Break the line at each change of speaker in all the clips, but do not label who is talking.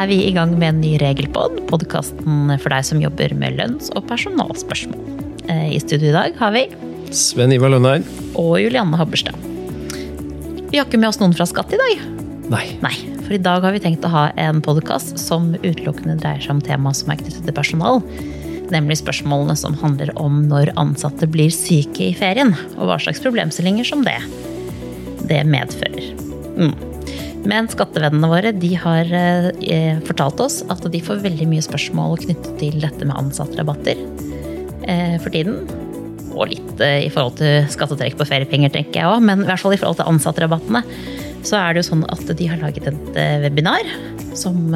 er vi i gang med en ny regelpod, podkasten for deg som jobber med lønns- og personalspørsmål. Eh, I studio i dag har vi
Sven Ivar Lønneid.
og Julianne Habberstad. Vi har ikke med oss noen fra Skatt i dag.
Nei.
Nei, for i dag har vi tenkt å ha en podkast som utelukkende dreier seg om tema som er knyttet til personal. Nemlig spørsmålene som handler om når ansatte blir syke i ferien, og hva slags problemstillinger som det, det medfører. Mm. Men skattevennene våre de har eh, fortalt oss at de får veldig mye spørsmål knyttet til dette med ansattrabatter eh, for tiden. Og litt eh, i forhold til skattetrekk på feriepenger, tenker jeg òg. Men i hvert fall i forhold til ansattrabattene. så er det jo sånn at de har laget et webinar som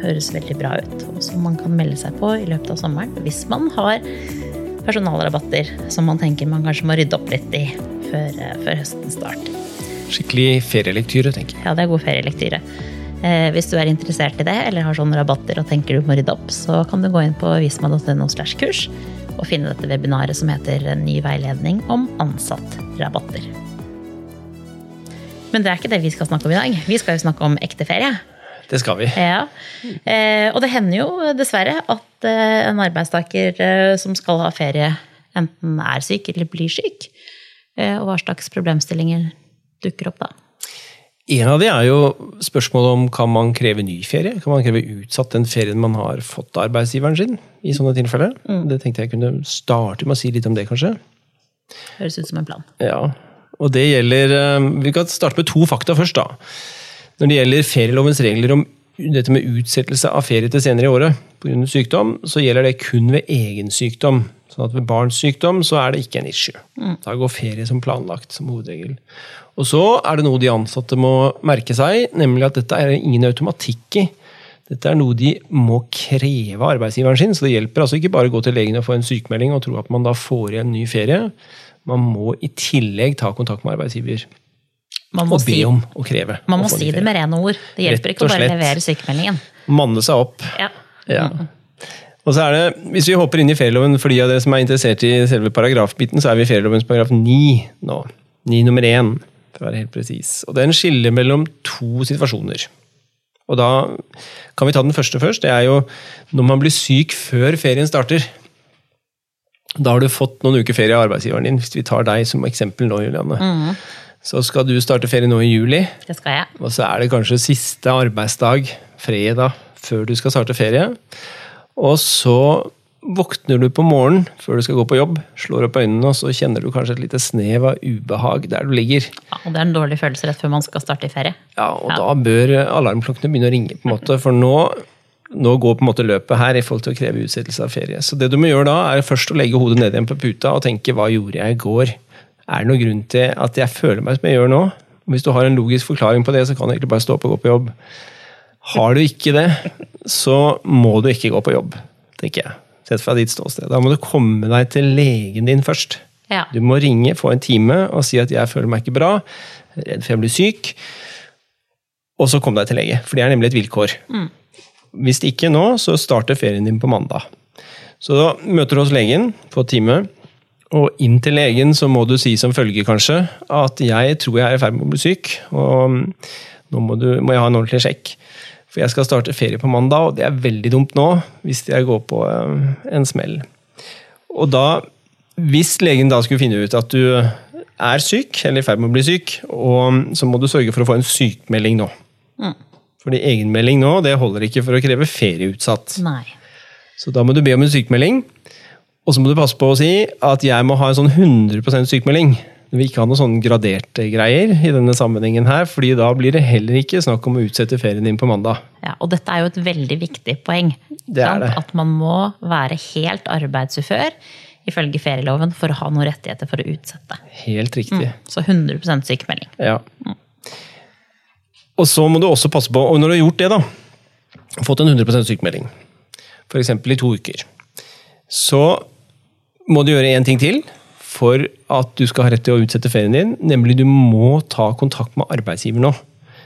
høres veldig bra ut, og som man kan melde seg på i løpet av sommeren hvis man har personalrabatter som man tenker man kanskje må rydde opp litt i før, før høsten starter.
Skikkelig ferielektyre, tenker jeg.
Ja, det er god ferielektyre. Eh, hvis du er interessert i det, eller har sånne rabatter og tenker du må rydde opp, så kan du gå inn på visma.no slash kurs og finne dette webinaret som heter Ny veiledning om ansattrabatter. Men det er ikke det vi skal snakke om i dag. Vi skal jo snakke om ekte ferie.
Det skal vi.
Ja. Eh, og det hender jo dessverre at eh, en arbeidstaker eh, som skal ha ferie, enten er syk eller blir syk. Eh, og hva slags problemstillinger dukker opp da?
En av de er jo spørsmålet om kan man kreve ny ferie? Kan man kreve utsatt den ferien man har fått av arbeidsgiveren sin? i sånne tilfeller? Det tenkte jeg kunne starte med å si litt om det, kanskje.
Høres ut som en plan.
Ja, og det gjelder eh, Vi kan starte med to fakta først. da. Når det gjelder ferielovens regler om dette med utsettelse av ferie til senere i året pga. sykdom, så gjelder det kun ved egen sykdom. Sånn at ved barns sykdom så er det ikke en issue. Da går ferie som planlagt, som hovedregel. Og så er det noe de ansatte må merke seg, nemlig at dette er ingen automatikk i. Dette er noe de må kreve av arbeidsgiveren sin, så det hjelper altså ikke bare å gå til legen og få en sykemelding og tro at man da får igjen ny ferie. Man må i tillegg ta kontakt med arbeidsgiver
Man må,
og be om å kreve.
man må si det med rene ord. Det hjelper ikke å bare levere sykemeldingen.
Manne seg opp.
Ja.
Ja. Og så er det, Hvis vi hopper inn i ferieloven, for de av dere som er interessert i selve paragrafbiten, så er vi i ferielovens paragraf 9 nå. 9 nummer 1, for å være helt presis. Og Den skiller mellom to situasjoner. Og da kan vi ta den første først. Det er jo når man blir syk før ferien starter. Da har du fått noen uker ferie av arbeidsgiveren din. Hvis vi tar deg som eksempel nå, Julianne. Så skal du starte ferie nå i juli.
Det skal jeg.
Og så er det kanskje siste arbeidsdag, fredag, før du skal starte ferie. Og så våkner du på morgenen før du skal gå på jobb, slår opp øynene, og så kjenner du kanskje et lite snev av ubehag der du ligger.
Ja, og det er en dårlig følelse rett før man skal starte i ferie.
Ja, Og
Ja.
da bør alarmklokkene begynne å ringe, på en måte, for nå, nå går på en måte løpet her i forhold til å kreve utsettelse av ferie. Så det du må gjøre da, er først å legge hodet ned igjen på puta og tenke hva gjorde jeg i går? Er det noen grunn til at jeg føler meg som jeg gjør nå? Hvis du har en logisk forklaring på det, så kan du egentlig bare stå opp og gå på jobb. Har du ikke det, så må du ikke gå på jobb, tenker jeg. Sett fra ditt ståsted. Da må du komme deg til legen din først.
Ja.
Du må ringe, få en time og si at 'jeg føler meg ikke bra', redd for jeg blir syk. Og så kom deg til lege, for det er nemlig et vilkår. Hvis ikke nå, så starter ferien din på mandag. Så da møter du hos legen, på time. Og inn til legen så må du si som følge, kanskje, at 'jeg tror jeg er i ferd med å bli syk', og nå må, du, må jeg ha en ordentlig sjekk. For jeg skal starte ferie på mandag, og det er veldig dumt nå, hvis jeg går på eh, en smell. Og da, hvis legen da skulle finne ut at du er syk, eller i ferd med å bli syk, og så må du sørge for å få en sykmelding nå. Fordi egenmelding nå, det holder ikke for å kreve ferieutsatt.
Nei.
Så da må du be om en sykmelding, og så må du passe på å si at jeg må ha en sånn 100% sykemelding. Vil ikke ha noen sånn graderte greier i denne sammenhengen her, fordi da blir det heller ikke snakk om å utsette ferien din på mandag.
Ja, og dette er jo et veldig viktig poeng.
Det er det.
At man må være helt arbeidsufør ifølge ferieloven for å ha noen rettigheter for å utsette.
Helt riktig.
Så 100% sykemelding.
Ja. Og så må du også passe på, og når du har gjort det, da, fått en 100% sykemelding, f.eks. i to uker, så må du gjøre én ting til for at du skal ha rett til å utsette ferien din, nemlig du må ta kontakt med arbeidsgiver nå.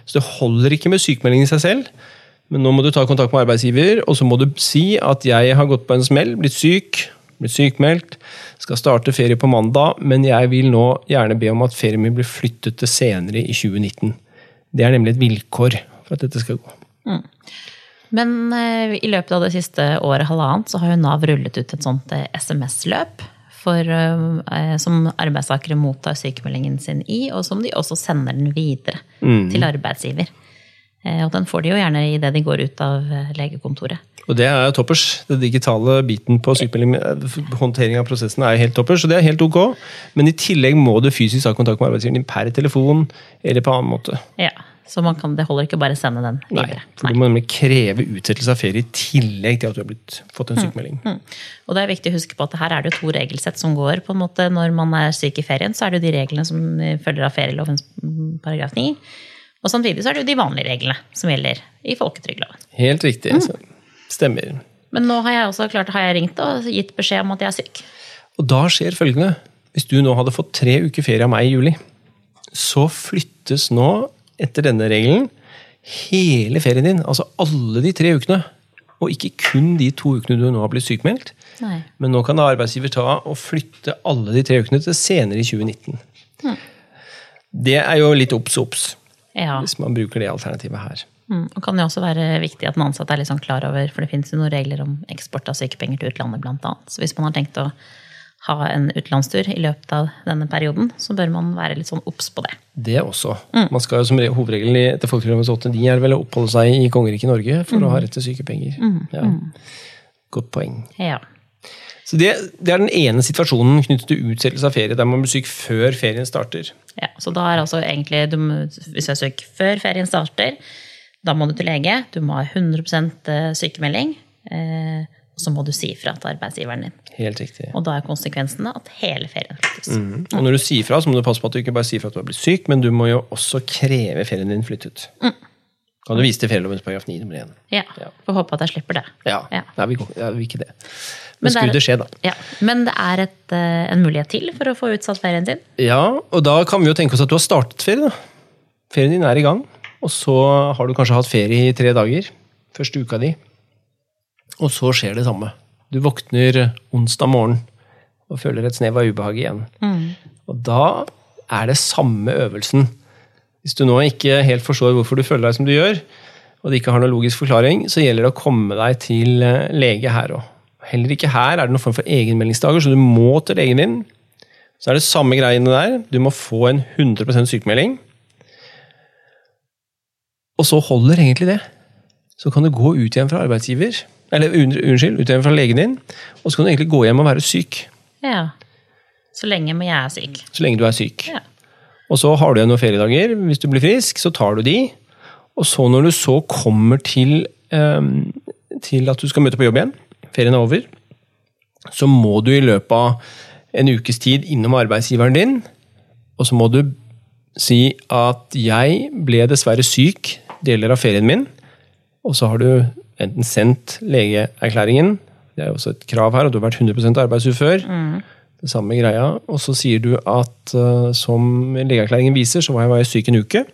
Så det holder ikke med sykemelding i seg selv, men nå må du ta kontakt med arbeidsgiver, og så må du si at jeg har gått på en smell, blitt syk, blitt sykmeldt, skal starte ferie på mandag, men jeg vil nå gjerne be om at ferien min blir flyttet til senere i 2019. Det er nemlig et vilkår for at dette skal gå.
Men eh, i løpet av det siste året, halvannet, så har jo Nav rullet ut et sånt eh, SMS-løp for, eh, som arbeidstakere mottar sykemeldingen sin i, og som de også sender den videre til arbeidsgiver. Eh, Og den får de jo gjerne idet de går ut av eh, legekontoret.
Og det er toppers. Den digitale biten på håndtering av prosessen er helt toppers, så det er helt ok. Men i tillegg må du fysisk ha kontakt med arbeidsgiveren din per telefon eller på annen måte.
Ja, Så man kan, det holder ikke bare å sende den videre.
Nei, for du må nemlig kreve utsettelse av ferie i tillegg til at du har blitt, fått en sykemelding.
Mm. Og det er viktig å huske på at her er det to regelsett som går. på en måte Når man er syk i ferien, så er det de reglene som følger av ferielovens mm, paragraf 9. Og samtidig så er det jo de vanlige reglene som gjelder i folketrygdloven.
Helt riktig. så Stemmer.
Men nå har jeg også klart, har jeg ringt og gitt beskjed om at jeg er syk.
Og da skjer følgende. Hvis du nå hadde fått tre uker ferie av meg i juli, så flyttes nå, etter denne regelen, hele ferien din, altså alle de tre ukene, og ikke kun de to ukene du nå har blitt sykemeldt.
Nei.
Men nå kan da arbeidsgiver ta og flytte alle de tre ukene til senere i 2019. Det er jo litt obs obs,
Ja.
hvis man bruker det alternativet her.
Mm. Og kan det også være viktig at den ansatte er litt sånn klar over, for det finnes jo noen regler om eksport av sykepenger til utlandet blant annet. Så hvis man har tenkt å ha en utenlandstur i løpet av denne perioden, så bør man være litt sånn obs på det.
Det også. Man skal jo som re- hovedregel etter folketrygdlovens 8.9 er vel å oppholde seg i kongeriket Norge for å ha rett til sykepenger. Ja. Godt poeng.
Ja.
Så det, det er den ene situasjonen knyttet til utsettelse av ferie, der man blir syk før ferien starter.
ja. Så da er altså egentlig, du hvis du er syk før ferien starter, da må du til lege, du må ha 100 sykemelding, eh, og så må du si ifra til arbeidsgiveren din.
Helt riktig.
Og da er konsekvensene at hele ferien flyttes.
Mm. Og når du sier fra, så må du passe på at du ikke bare sier fra at du har blitt syk, men du må jo også kreve ferien din flyttet. Kan du vise til ferieloven paragraf 9 nummer 1?
Ja,
Ja.
Får håpe at jeg slipper det.
Ja.
Ja.
Nei, vi, ja, vi ikke det.
Men
Men skulle det skje, da.
Ja. Men det er et, eh, en mulighet til for å få utsatt ferien din.
Ja, og da kan vi jo tenke oss at du har startet ferie. da. Ferien din er i gang, og så har du kanskje hatt ferie i tre dager. Første uka di. Og så skjer det samme. Du våkner onsdag morgen og føler et snev av ubehag igjen. Og da er det samme øvelsen. Hvis du nå ikke helt forstår hvorfor du føler deg som du gjør, og det ikke har noen logisk forklaring, så gjelder det å komme deg til eh, lege her òg. Heller ikke her er det noen form for egenmeldingsdager, så du må til legen din. Så er det samme greiene der. Du må få en 100% sykemelding. Og så holder egentlig det. Så kan du gå ut igjen fra arbeidsgiver, eller un- unnskyld, ut fra legen din, og så kan du egentlig gå hjem og være syk.
Ja. Så lenge jeg er syk.
Så lenge du er syk.
Ja.
Og så har du igjen noen feriedager. Hvis du blir frisk, så tar du de. Og så når du så kommer til, um, til at du skal møte på jobb igjen, ferien er over, så må du i løpet av en ukes tid innom arbeidsgiveren din, og så må du si at jeg ble dessverre syk deler av ferien min, og så har du enten sendt legeerklæringen, det er jo også et krav her, og du har vært 100% Mm. det samme greia, og så sier du at uh, som legeerklæringen viser, så var jeg, var jeg syk en uke.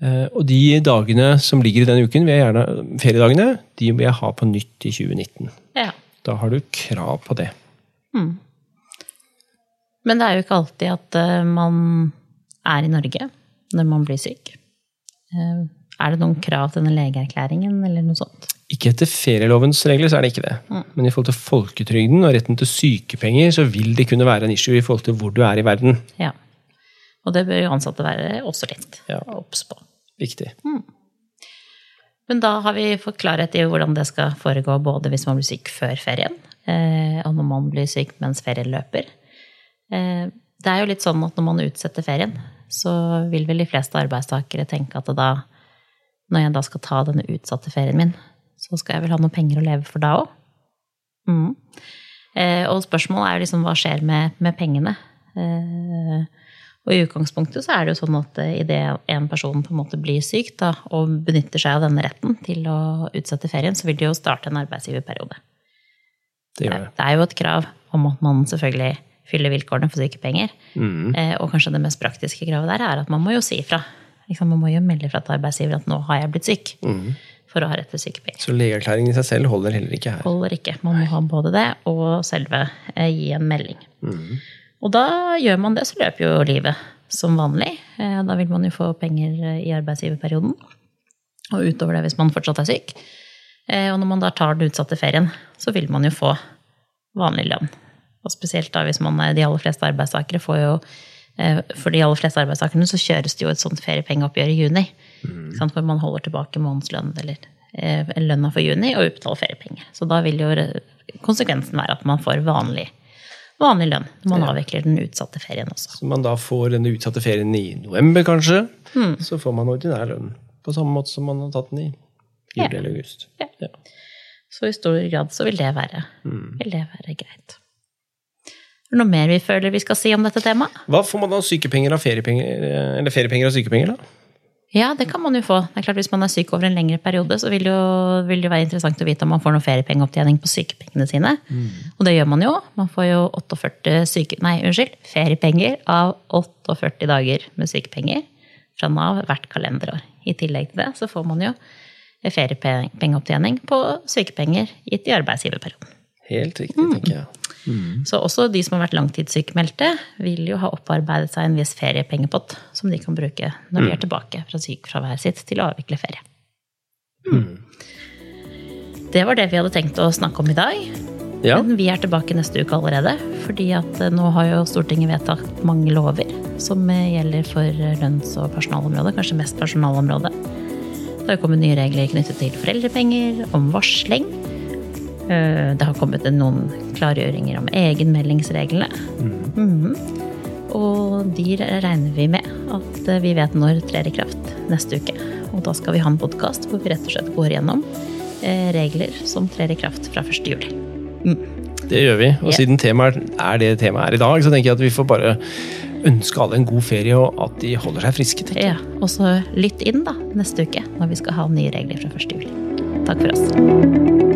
Uh, og de dagene som ligger i den uken, vil jeg gjerne, feriedagene, de vil jeg ha på nytt i 2019.
ja.
Da har du krav på det.
Men det er jo ikke alltid at uh, man er i Norge når man blir syk. Eh, Er det noen krav til denne legeerklæringen eller noe sånt?
Ikke etter ferielovens regler, så er det ikke det. Men i forhold til folketrygden og retten til sykepenger, så vil det kunne være en issue i forhold til hvor du er i verden.
Ja. Og det bør jo ansatte være også litt
Ja.
obs på.
Viktig.
Men da har vi fått klarhet i hvordan det skal foregå både hvis man blir syk før ferien, eh, og når man blir syk mens ferien løper. Eh, Det er jo litt sånn at når man utsetter ferien, så vil vel de fleste arbeidstakere tenke at da, når jeg da skal ta denne utsatte ferien min, så skal jeg vel ha noen penger å leve for da òg. Mm. Eh, Og spørsmålet er jo liksom hva skjer med, med pengene? Eh, Og i utgangspunktet så er det jo sånn at eh, idet en person på en måte blir syk da, og benytter seg av denne retten til å utsette ferien, så vil det jo starte en arbeidsgiverperiode.
Det gjør det.
Det er jo et krav om at man selvfølgelig fyller vilkårene for sykepenger. Eh, Og kanskje det mest praktiske kravet der er at man må jo si ifra. Liksom, man må jo melde fra til arbeidsgiver at nå har jeg blitt syk, for å ha rett til sykepenger.
Så legeerklæringen i seg selv holder heller ikke her.
Holder ikke. Man må ha både det og selve eh, gi en melding. Og da gjør man det, så løper jo livet som vanlig. Eh, Da vil man jo få penger eh, i arbeidsgiverperioden. Og utover det hvis man fortsatt er syk. Eh, Og når man da tar den utsatte ferien, så vil man jo få vanlig lønn. Og spesielt da hvis man er de aller fleste arbeidstakere får jo eh, For de aller fleste arbeidstakerne så kjøres det jo et sånt feriepengeoppgjør i juni. Mm. Hvor man holder tilbake månedslønn eller eh, lønna for juni og utbetaler feriepenger. Så da vil jo konsekvensen være at man får vanlig, vanlig lønn når man avvikler den utsatte ferien også.
Så man da får den utsatte ferien i november, kanskje.
Mm.
Så får man ordinær lønn. På samme måte som man har tatt den i
Ja.
juli eller august.
Ja.
Ja.
Så i stor grad så vil det være, vil det være greit. Er det noe mer vi føler vi skal si om dette temaet?
Hva får man da sykepenger av feriepenger, eh, eller feriepenger av sykepenger, da?
Ja, det kan man jo få. Det er klart Hvis man er syk over en lengre periode, så vil det jo, vil det jo være interessant å vite om man får noe feriepengeopptjening på sykepengene sine. Og det gjør man jo. Man får jo 48 syke, nei, unnskyld, feriepenger av 48 dager med sykepenger fra Nav hvert kalenderår. I tillegg til det så får man jo feriepengeopptjening på sykepenger gitt i arbeidsgiverperioden.
Helt riktig,
mm.
tenker jeg.
Så også de som har vært langtidssykemeldte, vil jo ha opparbeidet seg en viss feriepengepott som de kan bruke når de er tilbake fra sykefraværet sitt til å avvikle ferie. Det var det vi hadde tenkt å snakke om i dag.
Ja,
Men vi er tilbake neste uke allerede, fordi at eh, nå har jo Stortinget vedtatt mange lover som eh, gjelder for eh, lønns- og personalområdet, kanskje mest personalområdet. Det har kommet nye regler knyttet til foreldrepenger, om varsling. Eh, Det har kommet noen klargjøringer om egenmeldingsreglene. Mhm. Og de regner vi med at vi vet når trer i kraft neste uke. Og da skal vi ha en podkast hvor vi rett og slett går gjennom eh, regler som trer i kraft fra 1. juli.
det gjør vi. Og
yeah.
siden temaet er det temaet er i dag, så tenker jeg at vi får bare ønske alle en god ferie, og at de holder seg friske.
Ja, og så lytt inn da neste uke når vi skal ha nye regler fra 1. juli. Takk for oss.